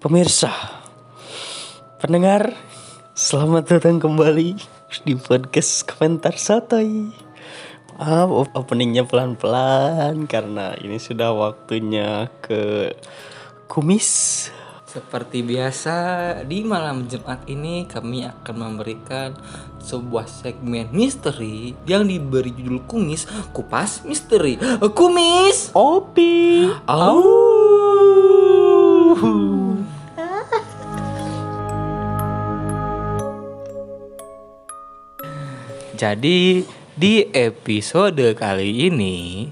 Pemirsa, pendengar, selamat datang kembali di podcast komentar santai. Maaf op- openingnya pelan-pelan karena ini sudah waktunya ke kumis. Seperti biasa, di malam Jumat ini kami akan memberikan sebuah segmen misteri yang diberi judul kumis kupas misteri kumis Opi. Au. Jadi di episode kali ini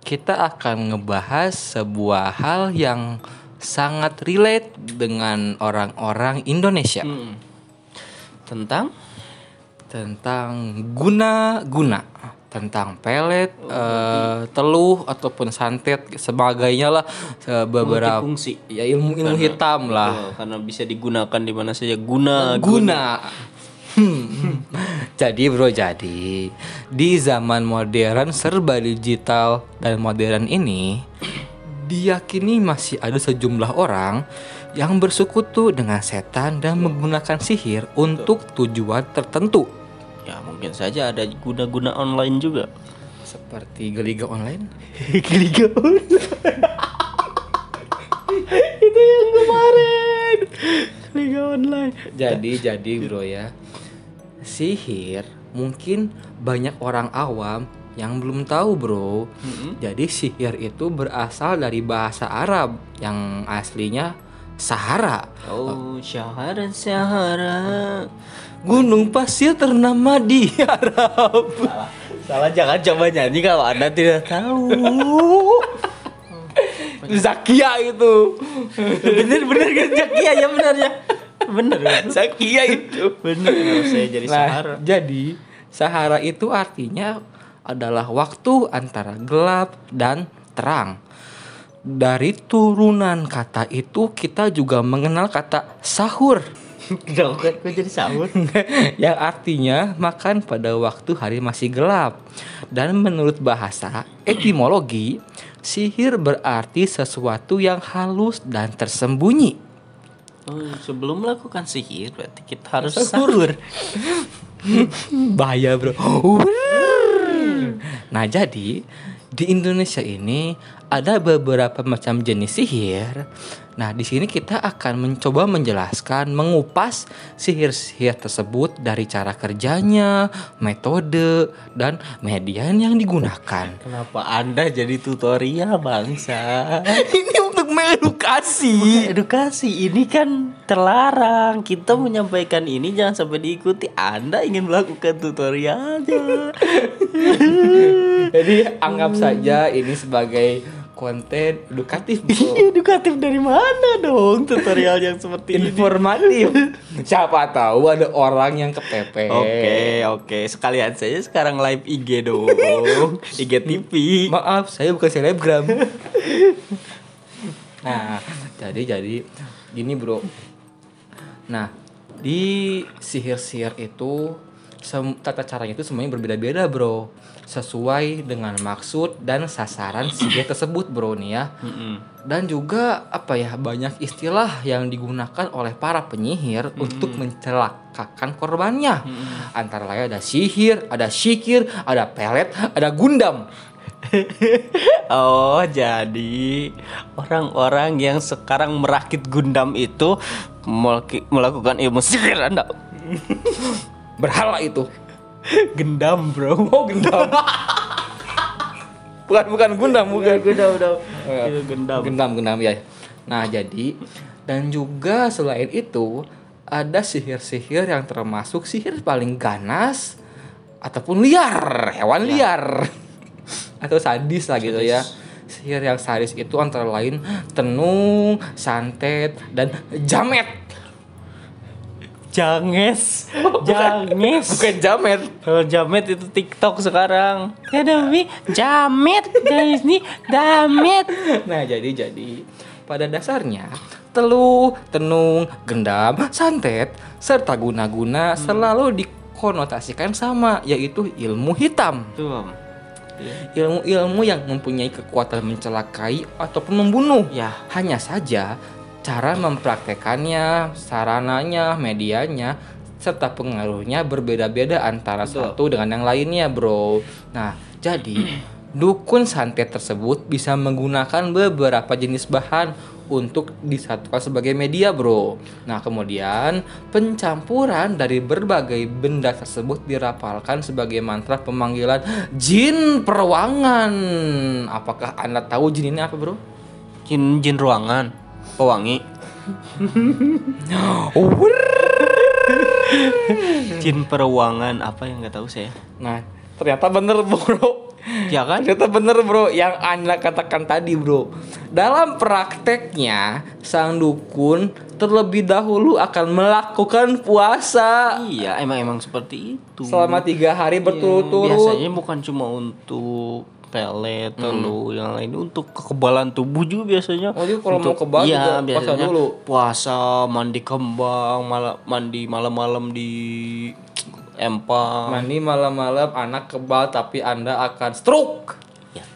kita akan ngebahas sebuah hal yang sangat relate dengan orang-orang Indonesia Hmm. Tentang tentang guna-guna tentang pelet, eh, teluh ataupun santet sebagainya lah eh, beberapa multifungsi. ya ilmu-ilmu hitam lah Betul, karena bisa digunakan di mana saja guna guna. Hmm. jadi bro jadi di zaman modern serba digital dan modern ini diyakini masih ada sejumlah orang yang bersekutu dengan setan dan menggunakan sihir untuk tujuan tertentu Ya mungkin saja ada guna-guna online juga. seperti geliga online Geliga online. Itu yang kemarin. Geliga online. jadi jadi bro ya sihir mungkin banyak orang awam yang belum tahu bro jadi sihir itu berasal dari bahasa Arab yang aslinya Sahara Oh, Syahara Syahara. gunung pasir ternama di Arab Salah jangan coba nyanyi kalau Anda tidak tahu. Zakia itu bener bener kan Zakia ya bener ya. Bener. Zakia itu Bener saya jadi Nah, Sahara. jadi Sahara itu artinya adalah waktu antara gelap dan terang. Dari turunan kata itu kita juga mengenal kata sahur Kenapa gue jadi sahur? yang artinya makan pada waktu hari masih gelap. Dan menurut bahasa etimologi, sihir berarti sesuatu yang halus dan tersembunyi. Oh, sebelum melakukan sihir berarti kita harus sahur. Bahaya bro. Nah jadi di Indonesia ini ada beberapa macam jenis sihir. Nah di sini kita akan mencoba menjelaskan, mengupas sihir-sihir tersebut dari cara kerjanya, metode, dan median yang digunakan. Kenapa Anda jadi tutorial bangsa? Ini untuk mengedukasi. Edukasi ini kan terlarang. Kita menyampaikan ini jangan sampai diikuti. Anda ingin melakukan tutorialnya. Jadi anggap saja ini sebagai konten edukatif. bro. Edukatif dari mana dong tutorial yang seperti ini? informatif. Siapa tahu ada orang yang kepepet. Oke, oke. Sekalian saja sekarang live IG dong. IG TV. Maaf, saya bukan selebgram. nah, jadi jadi gini, Bro. Nah, di sihir-sihir itu tata caranya itu semuanya berbeda-beda, Bro. Sesuai dengan maksud dan sasaran sihir tersebut, Bro nih ya. Dan juga apa ya banyak istilah yang digunakan oleh para penyihir untuk mencelakakan korbannya. Antara lain ada sihir, ada syikir, ada pelet, ada gundam. Oh, jadi orang-orang yang sekarang merakit Gundam itu melakukan ilmu sihir Anda. Berhala itu. Gendam, Bro. Oh, gendam. bukan bukan gundam, bukan. Gendam, gendam. Ya. Itu gendam. Gendam, gendam ya. Nah, jadi dan juga selain itu ada sihir-sihir yang termasuk sihir paling ganas ataupun liar, hewan liar. Atau sadis lah gitu ya. Sihir yang sadis itu antara lain tenung, santet, dan jamet. Janges. Janges. Bukan jamet. Kalau jamet itu TikTok sekarang. Ya demi jamet guys nih jamet. Nah, jadi jadi pada dasarnya teluh, tenung, gendam, santet serta guna-guna selalu dikonotasikan sama yaitu ilmu hitam. Tuh. Ilmu-ilmu yang mempunyai kekuatan mencelakai ataupun membunuh. Ya. Hanya saja cara mempraktekannya, sarananya, medianya, serta pengaruhnya berbeda-beda antara satu dengan yang lainnya, bro. Nah, jadi dukun santet tersebut bisa menggunakan beberapa jenis bahan untuk disatukan sebagai media, bro. Nah, kemudian pencampuran dari berbagai benda tersebut dirapalkan sebagai mantra pemanggilan jin peruangan. Apakah Anda tahu jin ini apa, bro? Jin jin ruangan, pewangi. Jin peruangan apa yang nggak tahu saya. Nah, ternyata bener, bro. Ya kan? Ternyata bener bro yang anda katakan tadi bro Dalam prakteknya sang dukun terlebih dahulu akan melakukan puasa Iya, emang emang seperti itu. Selama tiga hari Iya, berturut-turut Biasanya bukan cuma untuk pelet, telur, yang lain untuk kekebalan tubuh juga biasanya. Oh, jadi kalau mau Untuk- kebal iya, juga puasa biasanya dulu. Puasa, mandi kembang, malam mandi malam-malam di empang. Mandi malam-malam anak kebal tapi anda akan stroke Ya,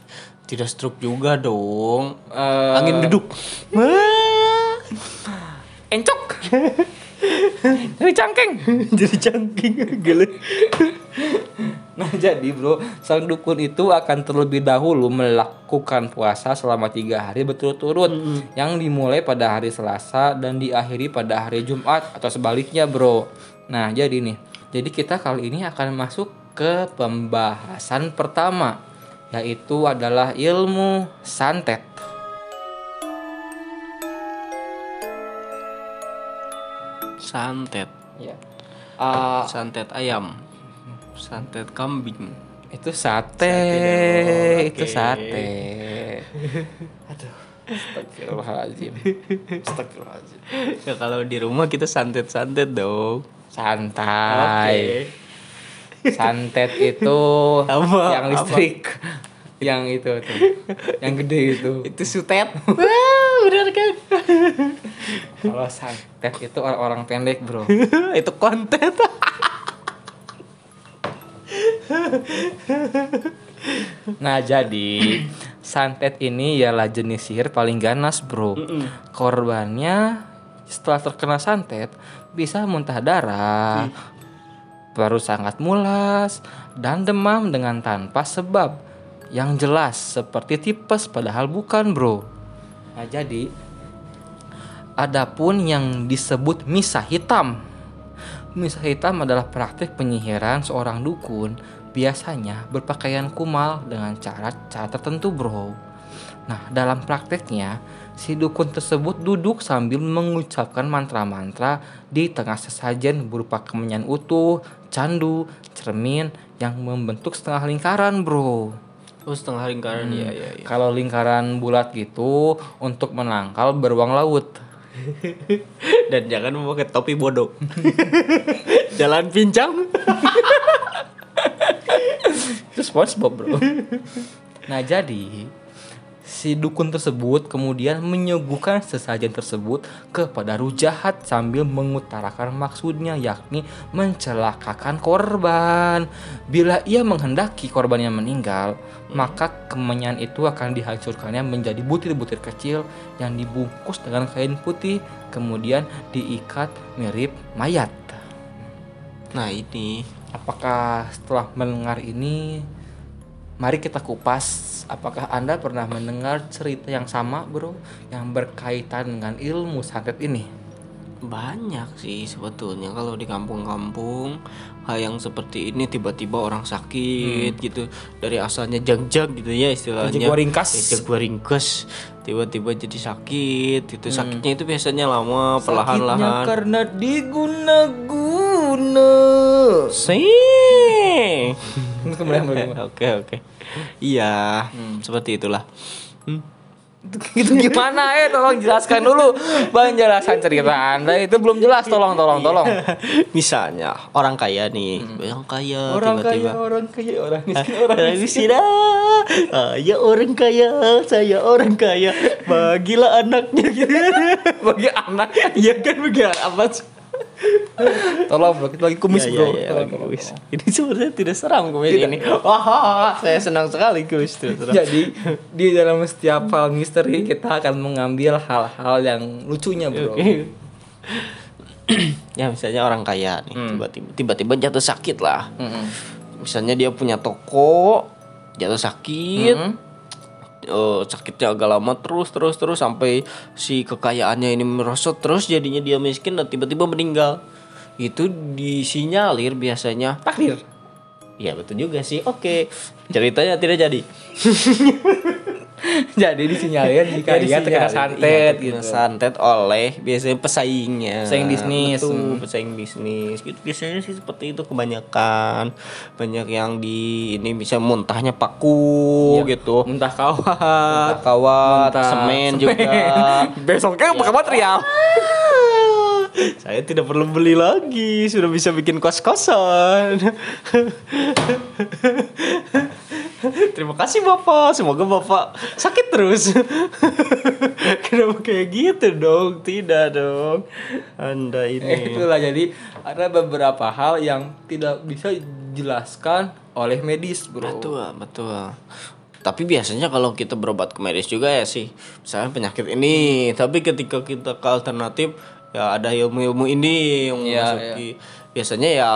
tidak stroke juga dong. Eh, Angin duduk. Encok Jadi cangkeng Jadi cangking gele. Nah jadi bro, sang dukun itu akan terlebih dahulu melakukan puasa selama tiga hari berturut-turut, yang dimulai pada hari Selasa dan diakhiri pada hari Jumat atau sebaliknya bro. Nah jadi nih, jadi kita kali ini akan masuk ke pembahasan pertama, yaitu adalah ilmu santet. Santet. Ya. Ah, Santet ayam. Santet kambing. itu sate, dong, itu sate. Aduh, astagfirullahaladzim. Astagfirullahaladzim. Ya kalau di rumah kita santet-santet dong. Santai. Santet itu Apa? yang listrik. Yang itu tuh. Yang gede itu. Itu sutet. Wah, benar kan? Kalau santet itu orang-orang pendek, Bro. itu konten. Nah, jadi santet ini ialah jenis sihir paling ganas, Bro. Korbannya setelah terkena santet bisa muntah darah, baru sangat mulas dan demam dengan tanpa sebab yang jelas seperti tipes padahal bukan, Bro. Nah, jadi adapun yang disebut misa hitam. Misa hitam adalah praktik penyihiran seorang dukun biasanya berpakaian kumal dengan cara-cara tertentu, Bro. Nah, dalam prakteknya, si dukun tersebut duduk sambil mengucapkan mantra-mantra di tengah sesajen berupa kemenyan utuh, candu, cermin yang membentuk setengah lingkaran, Bro. Oh, setengah lingkaran ya, ya, ya. Kalau lingkaran bulat gitu untuk menangkal beruang laut. Dan jangan memakai topi bodoh. Jalan pincang. Itu SpongeBob, Bro. nah, jadi si dukun tersebut kemudian menyuguhkan sesajen tersebut kepada ruh jahat sambil mengutarakan maksudnya yakni mencelakakan korban. Bila ia menghendaki korbannya meninggal, maka kemenyan itu akan dihancurkannya menjadi butir-butir kecil yang dibungkus dengan kain putih kemudian diikat mirip mayat. Nah, ini Apakah setelah mendengar ini Mari kita kupas Apakah Anda pernah mendengar cerita yang sama bro Yang berkaitan dengan ilmu santet ini? Banyak sih sebetulnya. Kalau di kampung-kampung hal yang seperti ini tiba-tiba orang sakit gitu. Dari asalnya jag-jag gitu ya istilahnya. Jaguar ringkas. Ya, jaguar ringkas tiba-tiba jadi sakit itu sakitnya itu biasanya lama perlahan-lahan. karena diguna-guna sih. Kemudian bagaimana? oke oke. Iya seperti itulah. Hmm. Itu gimana eh? Tolong jelaskan dulu. Penjelasan cerita anda itu belum jelas. Tolong tolong tolong. Misalnya orang kaya nih. Orang kaya Orang tiba-tiba. kaya orang kaya orang miskin orang Orang miskin. ah, ya orang kaya, saya orang kaya. Bagilah anaknya. Gitu. Bagi anak. Iya kan bagi apa sih? Tolong bro, kita lagi kumis Ya, bro. ya, ya, Tolong, lagi tolong, kumis. tolong. Ini sebenarnya tidak seram komedi ini. Wah, saya senang sekali kumis seram. Jadi di dalam setiap hal misteri kita akan mengambil hal-hal yang lucunya bro. ya misalnya orang kaya nih Hmm. tiba-tiba tiba-tiba jatuh sakit lah. Mm-mm. Misalnya dia punya toko jatuh sakit. Mm-mm. Eh, sakitnya agak lama terus terus terus sampai si kekayaannya ini merosot terus jadinya dia miskin dan tiba-tiba meninggal. Itu disinyalir biasanya. Takdir. ya betul juga sih. Oke ceritanya tidak jadi Jadi disinyalir jika dia terkena santet gitu. gitu. santet oleh biasanya pesaingnya Pesaing bisnis. Betul, Hmm. pesaing bisnis gitu biasanya sih seperti itu kebanyakan banyak yang di ini bisa muntahnya paku gitu Muntah kawat. kawat Muntah semen, juga Besoknya pakai material. saya tidak perlu beli lagi. Sudah bisa bikin kos kosan terima kasih bapak. Semoga bapak sakit terus. Kenapa kayak gitu dong? Tidak dong. Anda Eh, ini Itulah. Jadi ada beberapa hal yang tidak bisa dijelaskan oleh medis bro. betul betul. Tapi biasanya kalau kita berobat ke medis juga ya sih. Misalnya penyakit ini. Tapi ketika kita ke alternatif ya ada ilmu-ilmu ini yang Iya, memasuki biasanya ya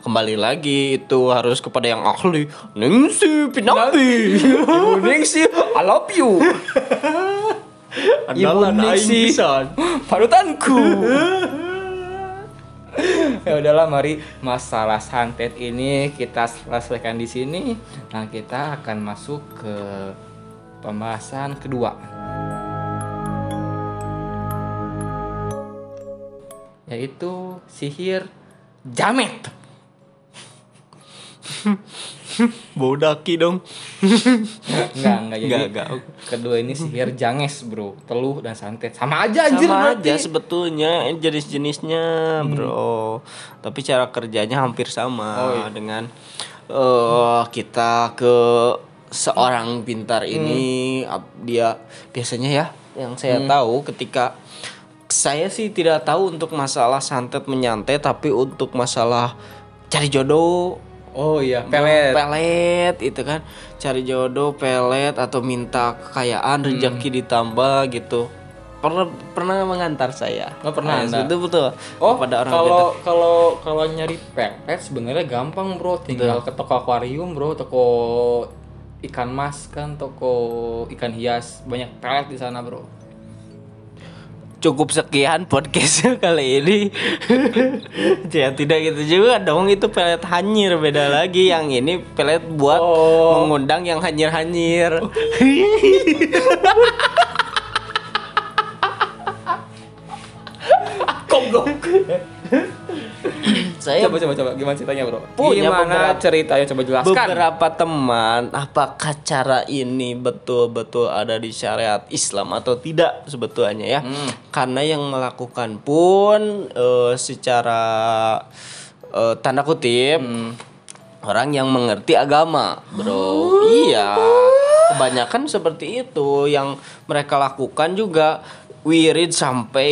kembali lagi itu harus kepada yang ahli Ningsi Pinampi Ibu Ningsi, I love you. Andalan Ibu Ningsi. Panutanku. ya udahlah mari masalah santet ini kita selesaikan di sini. Nah, kita akan masuk ke pembahasan kedua. Yaitu sihir jamet. bau daki dong Enggak, enggak jadi. Enggak, enggak. Kedua ini sihir janges, Bro. Teluh dan santet. Sama aja anjir sama berarti. aja sebetulnya jenis-jenisnya bro tapi cara kerjanya hampir sama Oh, iya. dengan eh kita ke seorang pintar ini ap- dia biasanya ya yang saya tahu ketika saya sih tidak tahu untuk masalah santet menyantet tapi untuk masalah cari jodoh. Oh iya, pelet. pelet itu kan. Cari jodoh pelet atau minta kekayaan rezeki ditambah gitu. Pernah pernah mengantar saya. Oh, pernah Nah, Anda? betul betul. Oh, kepada orang kalau kalau kalau nyari pelet sebenarnya gampang, Bro. Tinggal ke toko akuarium, Bro, toko ikan mas kan, toko ikan hias, banyak pelet di sana, Bro. Cukup sekian podcast kali ini ya tidak gitu juga dong itu pelet hanyir beda lagi yang ini pelet buat Oh. mengundang yang hanyir hanyir Goblok. Saya coba coba coba. Gimana ceritanya, Bro? Punya gimana beberapa- ceritanya? Coba jelaskan. beberapa teman apakah cara ini betul-betul ada di syariat Islam atau tidak sebetulnya ya? Karena yang melakukan pun eh, secara eh, tanda kutip orang yang mengerti agama bro. Iya. Kebanyakan seperti itu yang mereka lakukan juga wirid sampai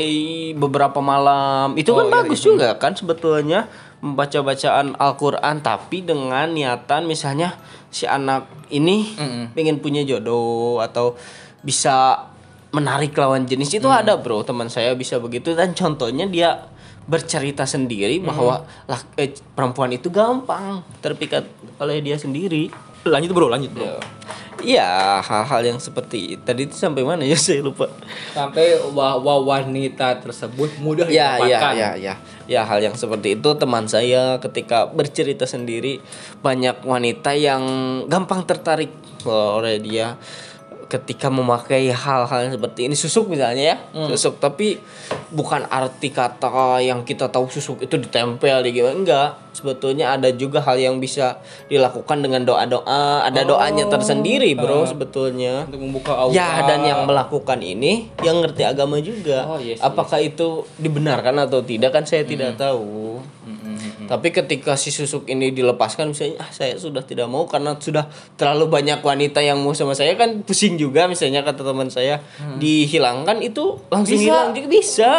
beberapa malam. Itu kan Oh, iya, bagus juga kan sebetulnya membaca bacaan Al-Quran. Tapi dengan niatan misalnya si anak ini pengen punya jodoh atau bisa menarik lawan jenis. Itu ada bro. Teman saya bisa begitu. Dan contohnya dia bercerita sendiri bahwa lah, eh, perempuan itu gampang terpikat oleh dia sendiri. Lanjut, Bro, lanjut, Bro. Iya hal-hal yang seperti tadi itu sampai mana ya? Saya lupa. Sampai wanita tersebut mudah ya ya ya ya. Ya hal yang seperti itu teman saya ketika bercerita sendiri banyak wanita yang gampang tertarik oleh dia ketika memakai hal-hal seperti ini susuk misalnya ya susuk. Tapi bukan arti kata yang kita tahu susuk itu ditempel di gimana. Enggak. Sebetulnya ada juga hal yang bisa dilakukan dengan doa-doa. Ada doanya tersendiri bro sebetulnya. Untuk membuka aura. Ya dan yang melakukan ini yang ngerti agama juga. Oh, yes, Apakah itu dibenarkan atau tidak kan saya tidak tahu. Tapi ketika si susuk ini dilepaskan misalnya ah saya sudah tidak mau karena sudah terlalu banyak wanita yang mau sama saya kan pusing juga misalnya kata teman saya. Dihilangkan itu langsung Bisa. hilang juga. Bisa.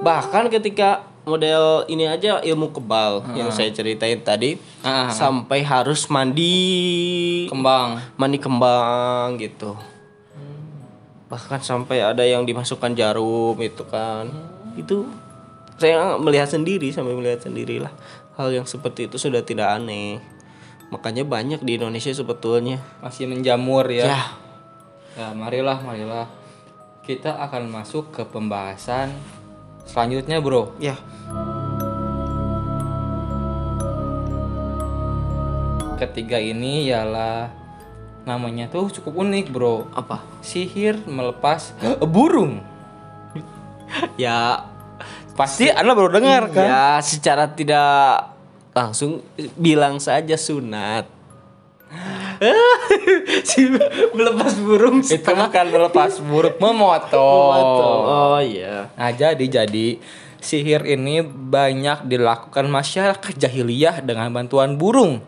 Bahkan ketika model ini aja ilmu kebal yang saya ceritain tadi Ah. sampai harus mandi Kembang. mandi kembang gitu. Bahkan sampai ada yang dimasukkan jarum itu kan. Itu saya melihat sendiri sampai melihat sendirilah hal yang seperti itu sudah tidak aneh makanya banyak di Indonesia sebetulnya Masih menjamur ya. ya Ya, marilah, marilah. Kita akan masuk ke pembahasan selanjutnya, Bro. ya Ketiga ini ialah namanya tuh cukup unik, Bro. apa Sihir melepas burung. ya Pasti Anda baru dengar kan? ya secara tidak langsung bilang saja sunat Si melepas burung Itu bukan melepas burung, memotong. oh iya Nah, jadi jadi sihir ini banyak dilakukan masyarakat jahiliyah dengan bantuan burung.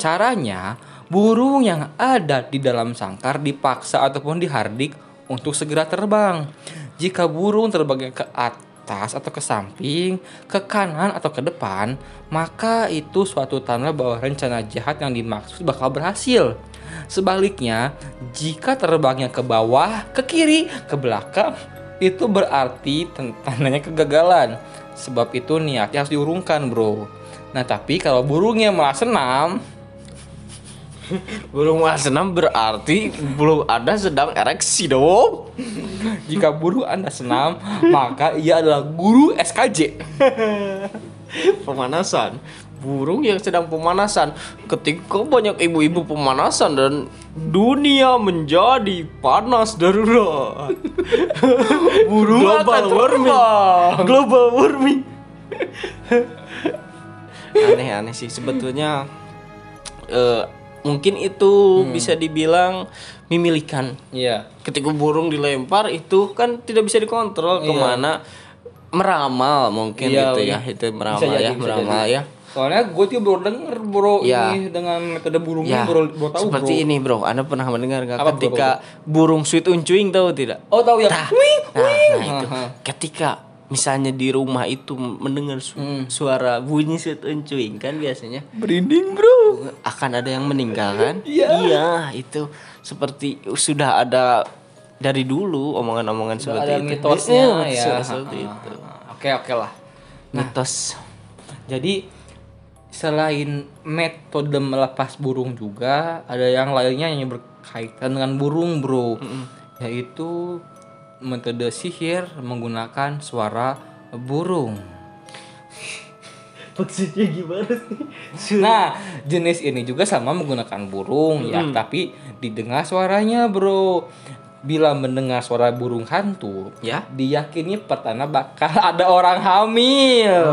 Caranya, burung yang ada di dalam sangkar dipaksa ataupun dihardik untuk segera terbang. Jika burung terbang ke atas atau ke samping, ke kanan atau ke depan, maka itu suatu tanda bahwa rencana jahat yang dimaksud bakal berhasil. Sebaliknya, jika terbangnya ke bawah, ke kiri, ke belakang, itu berarti tandanya kegagalan. Sebab itu niatnya harus diurungkan, bro. Nah, tapi kalau burungnya malah senam, burung senam berarti belum ada sedang ereksi dong jika burung Anda senam, maka ia adalah guru SKJ. pemanasan. Burung yang sedang pemanasan. Ketika banyak ibu-ibu pemanasan dan dunia menjadi panas darurat. Burung global warming. global warming. Aneh-aneh sih sebetulnya eh, mungkin itu bisa dibilang mimilikan Iya. ketika burung dilempar itu kan tidak bisa dikontrol ke mana meramal mungkin Iya, itu iya. ya itu meramal Bisa jadi, ya bisa meramal ya Soalnya gue tuh baru denger bro Ya. ini dengan metode ya burungnya baru, baru tahu seperti bro. ini bro anda pernah mendengar nggak Apa, bro, ketika burung sweet uncuing tahu tidak Oh tahu ya. nah, Wih, nah, nah itu Aha. ketika misalnya di rumah itu mendengar su- Hmm. suara bunyi sweet uncuing kan biasanya Berinding bro. Akan ada yang meninggal kan Iya. iya itu seperti sudah ada dari dulu omongan-omongan seperti Ada itu mitosnya Iya, ya. seperti Ah, itu Oke oke lah. mitos Jadi selain metode melepas burung juga ada yang lainnya yang berkaitan dengan burung bro, yaitu metode sihir menggunakan suara burung. Maksudnya gimana sih Nah, jenis ini juga sama menggunakan burung ya, tapi didengar suaranya, Bro. Bila mendengar suara burung hantu, Ya. diyakini pertanda bakal ada orang hamil.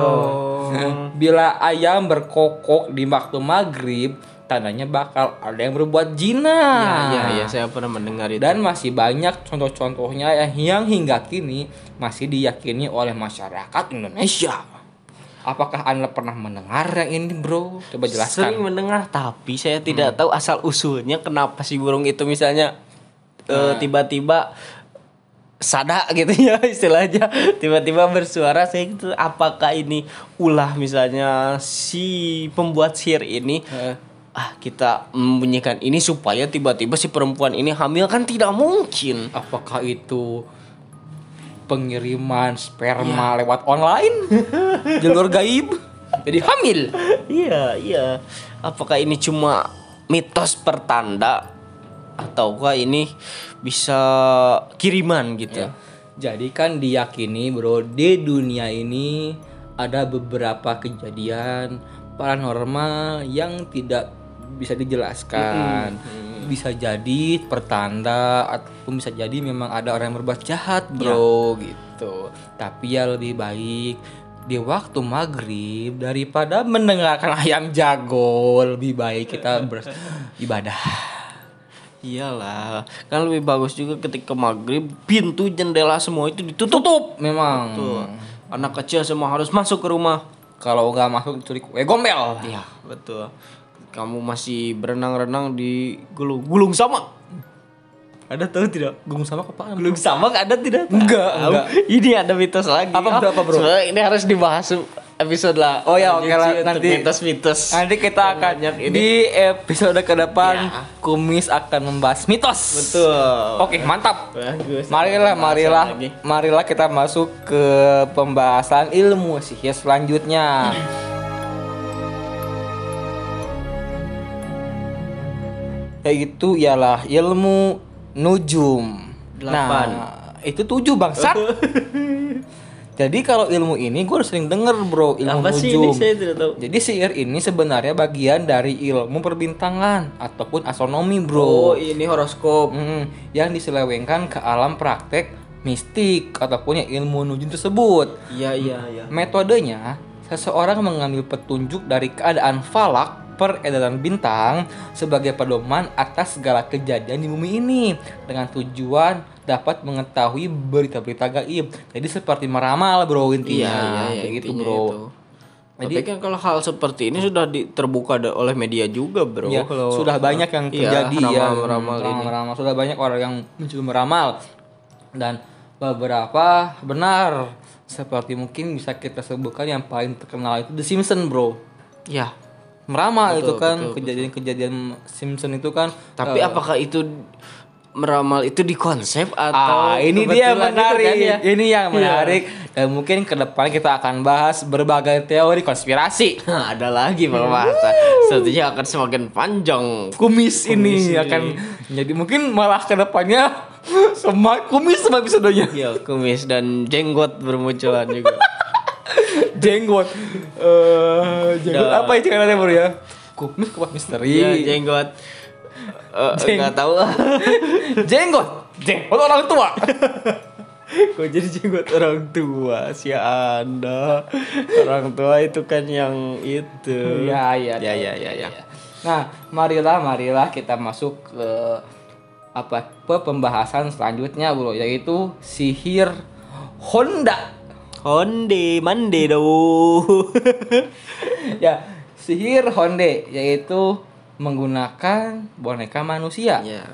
Bila ayam berkokok di waktu maghrib, tandanya bakal ada yang berbuat zina. ya ya ya saya pernah mendengar itu Dan masih banyak contoh-contohnya yang hingga kini masih diyakini oleh masyarakat Indonesia. Apakah Anda pernah mendengar yang ini, Bro? Coba jelaskan. sering mendengar tapi saya tidak tahu asal usulnya kenapa si burung itu misalnya eh, tiba-tiba sada gitu ya istilahnya tiba-tiba bersuara saya gitu apakah ini ulah misalnya si pembuat sihir ini Eh. ah kita membunyikan ini supaya tiba-tiba si perempuan ini hamil kan tidak mungkin Apakah itu pengiriman sperma lewat online? Jalur gaib? Jadi hamil? Iya, iya. Apakah ini cuma mitos pertanda ataukah ini bisa kiriman gitu? Ya. Jadi kan diyakini bro di dunia ini ada beberapa kejadian paranormal yang tidak bisa dijelaskan. Bisa jadi pertanda ataupun bisa jadi memang ada orang yang berbuat jahat bro gitu. Tapi ya lebih baik di waktu maghrib daripada mendengarkan ayam jago lebih baik kita beribadah. Iyalah, kan lebih bagus juga ketika maghrib pintu jendela semua itu ditutup. Tutup memang. Tuh. Anak kecil semua harus masuk ke rumah. Kalau nggak masuk diculik kue gombel. Iya, betul. Kamu masih berenang-renang di gulung gulung sama. Ada tahu tidak? Gunung Samak apaan? Gunung Samak ada tidak? Enggak, enggak. Ini ada mitos lagi. Apa, bro, apa, bro? sebenarnya ini harus dibahas episode lah. Oh ya, oke lah, nanti- mitos-mitos. Nanti kita akan Banyak ini. di episode ke depan Ya. Kumis akan membahas mitos. Betul. Oke, mantap. Bagus. Marilah, marilah, lagi. marilah kita masuk ke pembahasan ilmu sihir selanjutnya. Yaitu ialah ilmu nujum. Delapan. Nah, itu tujuh bangsat. Jadi kalau ilmu ini gue sering denger bro ilmu Apa sih nujum. ini saya tidak tahu. Jadi sihir ini sebenarnya bagian dari ilmu perbintangan ataupun astronomi Oh, bro. ini horoskop. Mm, yang diselewengkan ke alam praktek mistik ataupun yang ilmu nujum tersebut. Iya, iya, iya. Metodenya, seseorang mengambil petunjuk dari keadaan falak peredaran bintang sebagai pedoman atas segala kejadian di bumi ini dengan tujuan dapat mengetahui berita-berita gaib. Jadi seperti meramal bro Iya, intinya, iya, iya, kayak gitu bro. itu. Tapi kan kalau hal seperti ini sudah di- terbuka oleh media juga, Bro. Ya, Kalau sudah banyak yang Iya, terjadi ya ramal-ramal ini. meramal sudah banyak orang yang mencoba meramal dan beberapa benar seperti mungkin bisa kita sebutkan yang paling terkenal itu The Simpsons bro Ya. Meramal Betul, itu kan kejadian-kejadian Simpson itu kan Tapi eh, apakah itu meramal itu di konsep atau Ah, ini dia kebetulan itu menarik. kan ya? Ini yang Iya. menarik dan mungkin ke depan kita akan bahas berbagai teori konspirasi. Nah, ada lagi pembahasan. Sepertinya akan semakin panjang. Kumis, ini ini. akan jadi mungkin malah ke depannya semua kumis semua episodenya. Ya, kumis dan jenggot bermunculan juga. jenggot. Eh, jenggot apa ya ceritanya bro ya? Kumis kupas misteri. Iya, jenggot. Eh, Jeng- Enggak tahu. jenggot. Jenggot orang tua. Kok jadi jenggot orang tua si Anda? Orang tua itu kan yang itu. Iya, iya. Ya, tahu. ya, ya, ya. Nah, marilah marilah kita masuk ke apa ke pembahasan selanjutnya bro yaitu sihir Honda. Honde, mande do. ya, sihir Honde yaitu menggunakan boneka manusia. ya,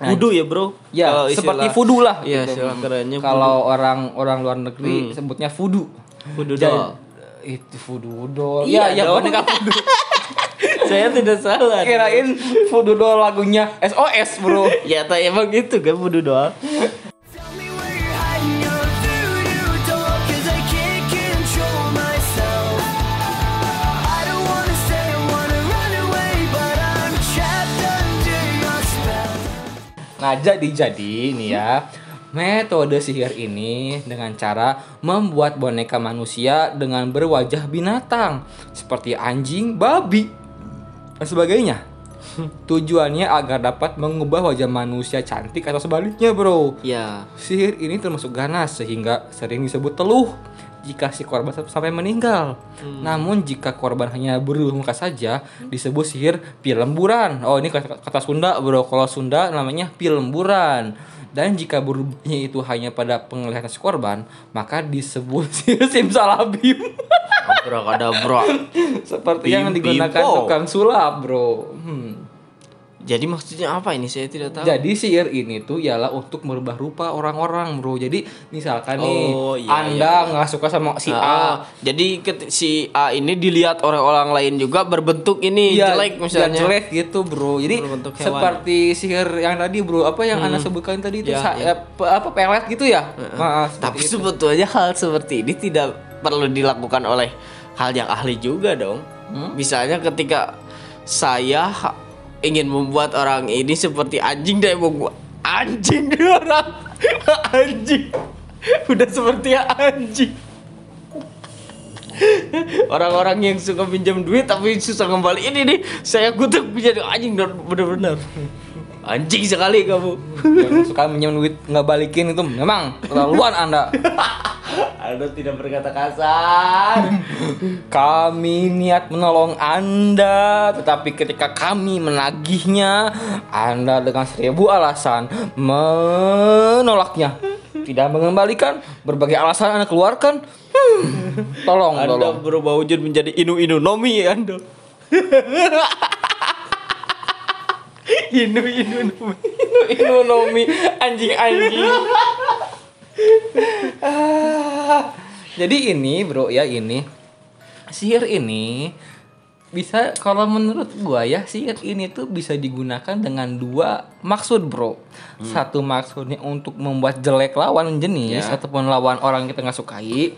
kudu ya, Bro. Ya, Kalau seperti voodoo lah. Iya, gitu. kerennya Kalau orang orang luar negeri sebutnya voodoo. Voodoo doll. Itu voodoo doll. Iya ya, dong. boneka voodoo. Saya tidak salah. Kirain voodoo doll lagunya SOS, Bro. Ya, tak emang gitu kan voodoo doang. Nah, jadi-jadi nih ya, metode sihir ini dengan cara membuat boneka manusia dengan berwajah binatang seperti anjing, babi, dan sebagainya. Tujuannya agar dapat mengubah wajah manusia cantik atau sebaliknya, bro. Ya, Sihir ini termasuk ganas sehingga sering disebut teluh jika si korban sam- sampai meninggal. Namun jika korban hanya berubah muka saja disebut sihir pilemburan. Oh ini kata, kata Sunda bro. Kalau Sunda namanya pilemburan. Dan jika berubahnya itu hanya pada penglihatan si korban, maka disebut sihir simsalabim. abrakadabra. Seperti yang Bim, digunakan bimbo. tukang sulap, bro. Hmm. Jadi maksudnya apa ini? Saya tidak tahu. Jadi sihir ini tuh ialah untuk merubah rupa orang-orang, bro. Jadi misalkan nih, Oh, iya, anda nggak suka sama si Ah, A, jadi si A ini dilihat oleh orang lain juga berbentuk ini Iya, jelek misalnya. biar jelek gitu, bro. Jadi seperti sihir yang tadi, bro. Apa yang anda sebutkan tadi itu Iya, sa- iya. eh, pe- apa pelet gitu ya? Nah, Tapi itu. sebetulnya hal seperti ini tidak perlu dilakukan oleh hal yang ahli juga dong. Hmm? Misalnya ketika saya ingin membuat orang ini seperti anjing dan membuat anjing dia orang. Anjing. Udah seperti anjing. Orang-orang yang suka pinjam duit tapi susah kembali. Ini nih saya kutuk menjadi anjing benar-benar anjing sekali kamu. yang suka minjem duit nggak balikin itu memang keterlaluan anda. Anda tidak berkata kasar. Kami niat menolong Anda, tetapi ketika kami menagihnya, Anda dengan seribu alasan menolaknya. Tidak mengembalikan, berbagai alasan Anda keluarkan. Hmm, tolong, Anda tolong. berubah wujud menjadi inu inu nomi Anda. Inu inu nomi. Inu inu nomi anjing anjing. Ah, Jadi ini bro ya ini sihir ini bisa kalau menurut gua ya sihir ini tuh bisa digunakan dengan dua maksud bro. Satu maksudnya untuk membuat jelek lawan jenis Ya. ataupun lawan orang yang kita nggak sukai.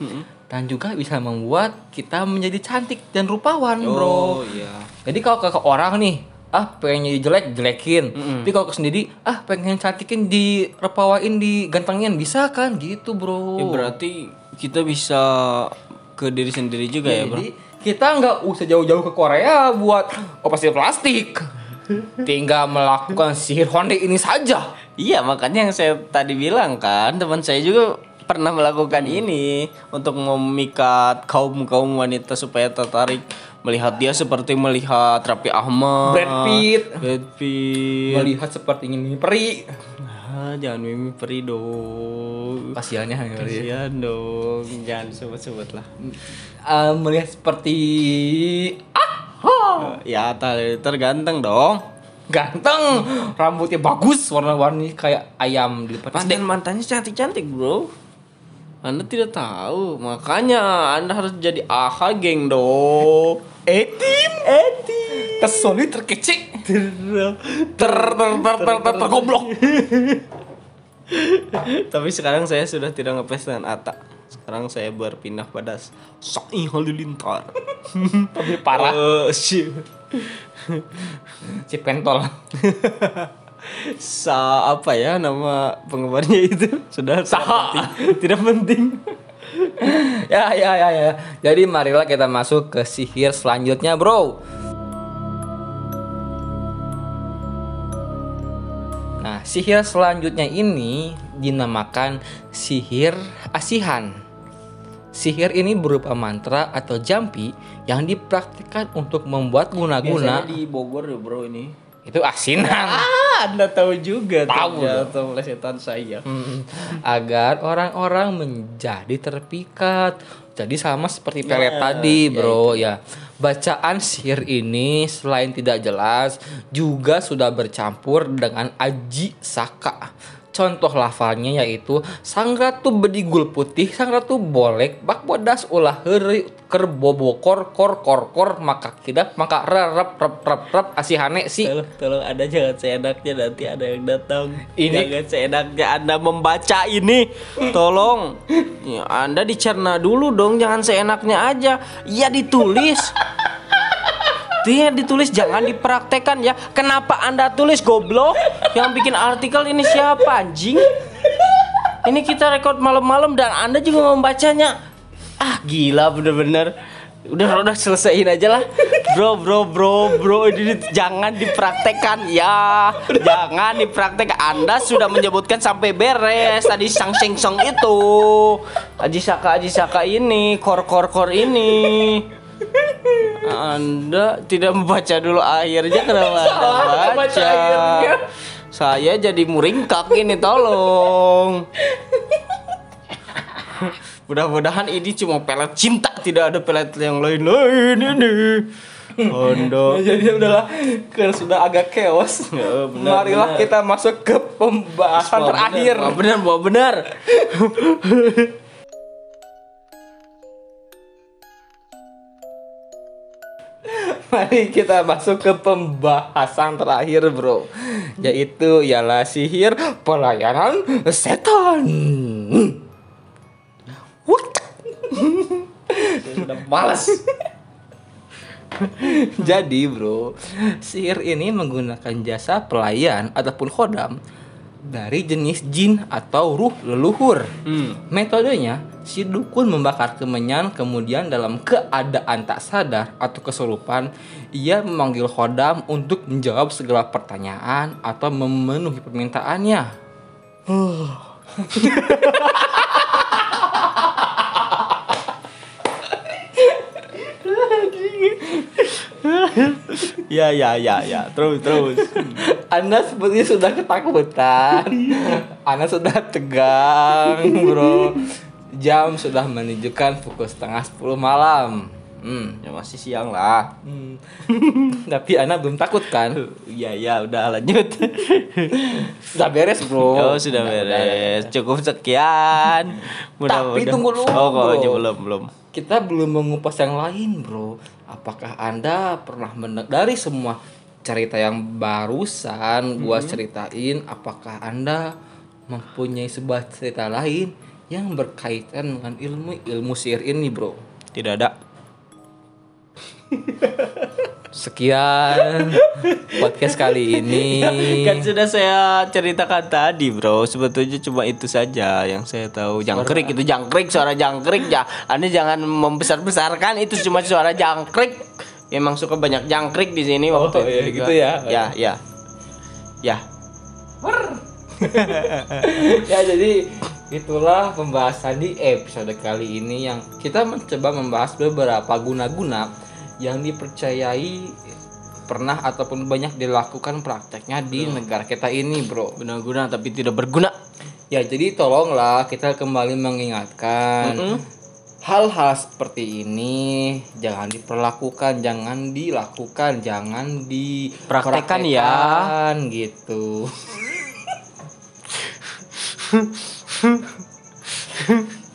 Dan juga bisa membuat kita menjadi cantik dan rupawan bro. iya. Jadi kalau ke, ke orang nih, ah pengen jadi jelek jelekin. Mm-mm. Tapi kalau ke sendiri, ah pengen cantikin di repawain di gantengin bisa kan gitu bro. Ya, berarti kita bisa ke diri sendiri juga ya, Bro. Jadi kita nggak usah jauh-jauh ke Korea buat operasi plastik. Tinggal melakukan sihir honde ini saja. Iya, makanya yang saya tadi bilang kan, teman saya juga pernah melakukan ini untuk memikat kaum-kaum wanita supaya tertarik melihat dia seperti melihat Raffi Ahmad, Brad Pitt. Brad Pitt. Melihat seperti ini peri. Ah, jangan mimi peri dong. Kasiannya ya. Kasihan dong, jangan sebut-sebut lah. Eh, melihat seperti ah Ya, ter- terganteng dong. ganteng, rambutnya bagus, warna-warni kayak ayam di depan Mantan mantannya cantik-cantik, Bro. Anda tidak tahu, makanya Anda harus jadi aha geng dong. Etim, etim. Tersolid, terkece, ter ter ter ter ter, ter, ter goblok. Tapi sekarang saya sudah tidak ngepes dengan Ata. Sekarang saya berpindah pada Soi Halilintar. Tapi parah. Eh, si- Cipentol. Sa apa ya nama penggemarnya itu? Sudah Saha. Tidak penting. ya ya ya ya. Jadi marilah kita masuk ke sihir selanjutnya, Bro. Nah, sihir selanjutnya ini dinamakan sihir asihan. Sihir ini berupa mantra atau jampi yang dipraktikkan untuk membuat guna-guna Biasanya di Bogor ya, Bro ini. itu asinan. Ah, Anda tahu juga Tahu ternyata melesetan saya. Mm, agar orang-orang menjadi terpikat. Jadi sama seperti pelet Ya, tadi, ya bro. Ya, bacaan sihir ini selain tidak jelas juga sudah bercampur dengan aji saka. Contoh lafalnya yaitu Sang Ratu Bedigul Putih, Sang Ratu Bolek, Bak Bodas Ulah Heri, Kerbobokor, Kor Kor Kor, Maka Kidap, Maka Rep Rep Rep Rep, Asihane si Tolong, tolong Anda jangan seenaknya nanti ada yang datang. Ini- jangan seenaknya Anda membaca ini. Tolong. Ya, anda dicerna dulu dong, jangan seenaknya aja. Ya ditulis. Dia ditulis jangan dipraktekan ya. Kenapa Anda tulis goblok? Yang bikin artikel ini siapa anjing? Ini kita rekod malam-malam dan Anda juga membacanya. Ah, gila bener-bener. Udah udah selesaiin aja lah. Bro, bro, bro, bro, ini jangan dipraktekkan ya. Jangan dipraktekkan. Anda sudah menyebutkan sampai beres tadi sang seng song itu. Aji saka aji saka ini, kor kor kor ini. Anda tidak membaca dulu akhirnya kenapa Anda Salah, baca? baca. Saya jadi muringkak ini tolong. Mudah-mudahan ini cuma pelet cinta, tidak ada pelet yang lain-lain ini. Anda Jadi udahlah kan sudah agak chaos. Ya, benar, Marilah benar. kita masuk ke pembahasan terakhir. Benar, benar, benar. Mari kita masuk ke pembahasan terakhir, Bro. Yaitu ialah sihir pelayanan setan. What? Sudah malas. Jadi, Bro, sihir ini menggunakan jasa pelayan ataupun khodam dari jenis jin atau ruh leluhur. Hmm. Metodenya, si dukun membakar kemenyan kemudian dalam keadaan tak sadar atau kesurupan, ia memanggil khodam untuk menjawab segala pertanyaan atau memenuhi permintaannya. Ya, ya, ya, ya. Terus, terus. Anda sepertinya sudah ketakutan. Anda sudah tegang, bro. Jam sudah menunjukkan pukul setengah sepuluh malam. Hmm. Ya masih siang lah. Tapi anak belum takut kan? Iya ya udah lanjut. Sudah beres bro. Oh sudah beres. Cukup sekian. Tapi tunggu dulu, Oh bro. belum belum. Kita belum mengupas yang lain bro. Apakah anda pernah mendengar dari semua cerita yang barusan gua ceritain? Apakah anda mempunyai sebuah cerita lain yang berkaitan dengan ilmu ilmu sihir ini bro? Tidak ada. Sekian podcast kali ini. Kan sudah saya ceritakan tadi, Bro. Sebetulnya cuma itu saja yang saya tahu. Jangkrik itu jangkrik, suara jangkrik ya. Anda jangan membesar-besarkan itu cuma suara jangkrik. Emang suka banyak jangkrik di sini waktu Oh, iya, itu gitu ya. Ya, ya. Ya. ya jadi itulah pembahasan di episode kali ini yang kita mencoba membahas beberapa guna-guna yang dipercayai pernah ataupun banyak dilakukan prakteknya di negara kita ini bro. Guna-guna tapi tidak berguna. ya jadi tolonglah kita kembali mengingatkan hal-hal seperti ini. Jangan diperlakukan jangan dilakukan jangan ya. dipraktekkan gitu.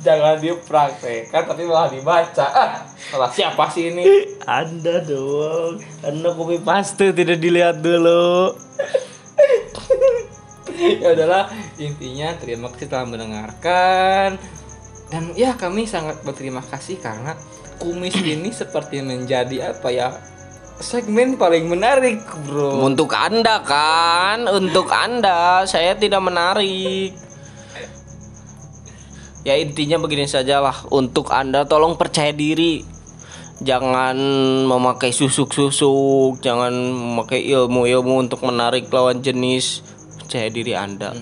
Jangan dipraktekkan tapi malah dibaca. Ah salah siapa sih ini Anda dong. Anda copy paste tidak dilihat dulu. ya udahlah intinya terima kasih telah mendengarkan dan ya kami sangat berterima kasih karena kumis ini seperti menjadi apa ya segmen paling menarik bro Untuk Anda kan, untuk Anda saya tidak menarik. Ya intinya begini sajalah untuk Anda tolong percaya diri. Jangan memakai susuk-susuk, jangan memakai ilmu-ilmu untuk menarik lawan jenis. Percaya diri Anda.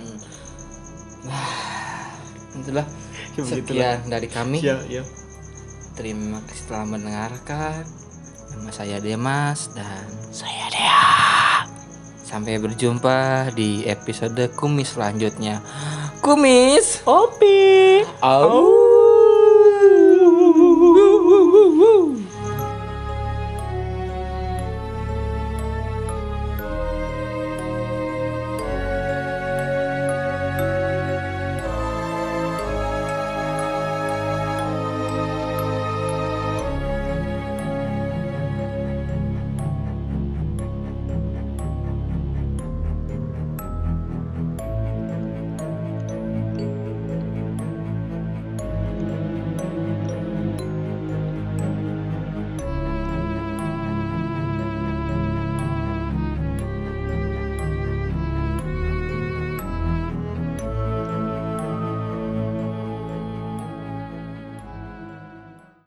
itulah Ya, sekian dari kami ya. terima kasih telah mendengarkan nama saya Demas dan Saya Dea. sampai berjumpa di episode kumis selanjutnya kumis Opi. Au.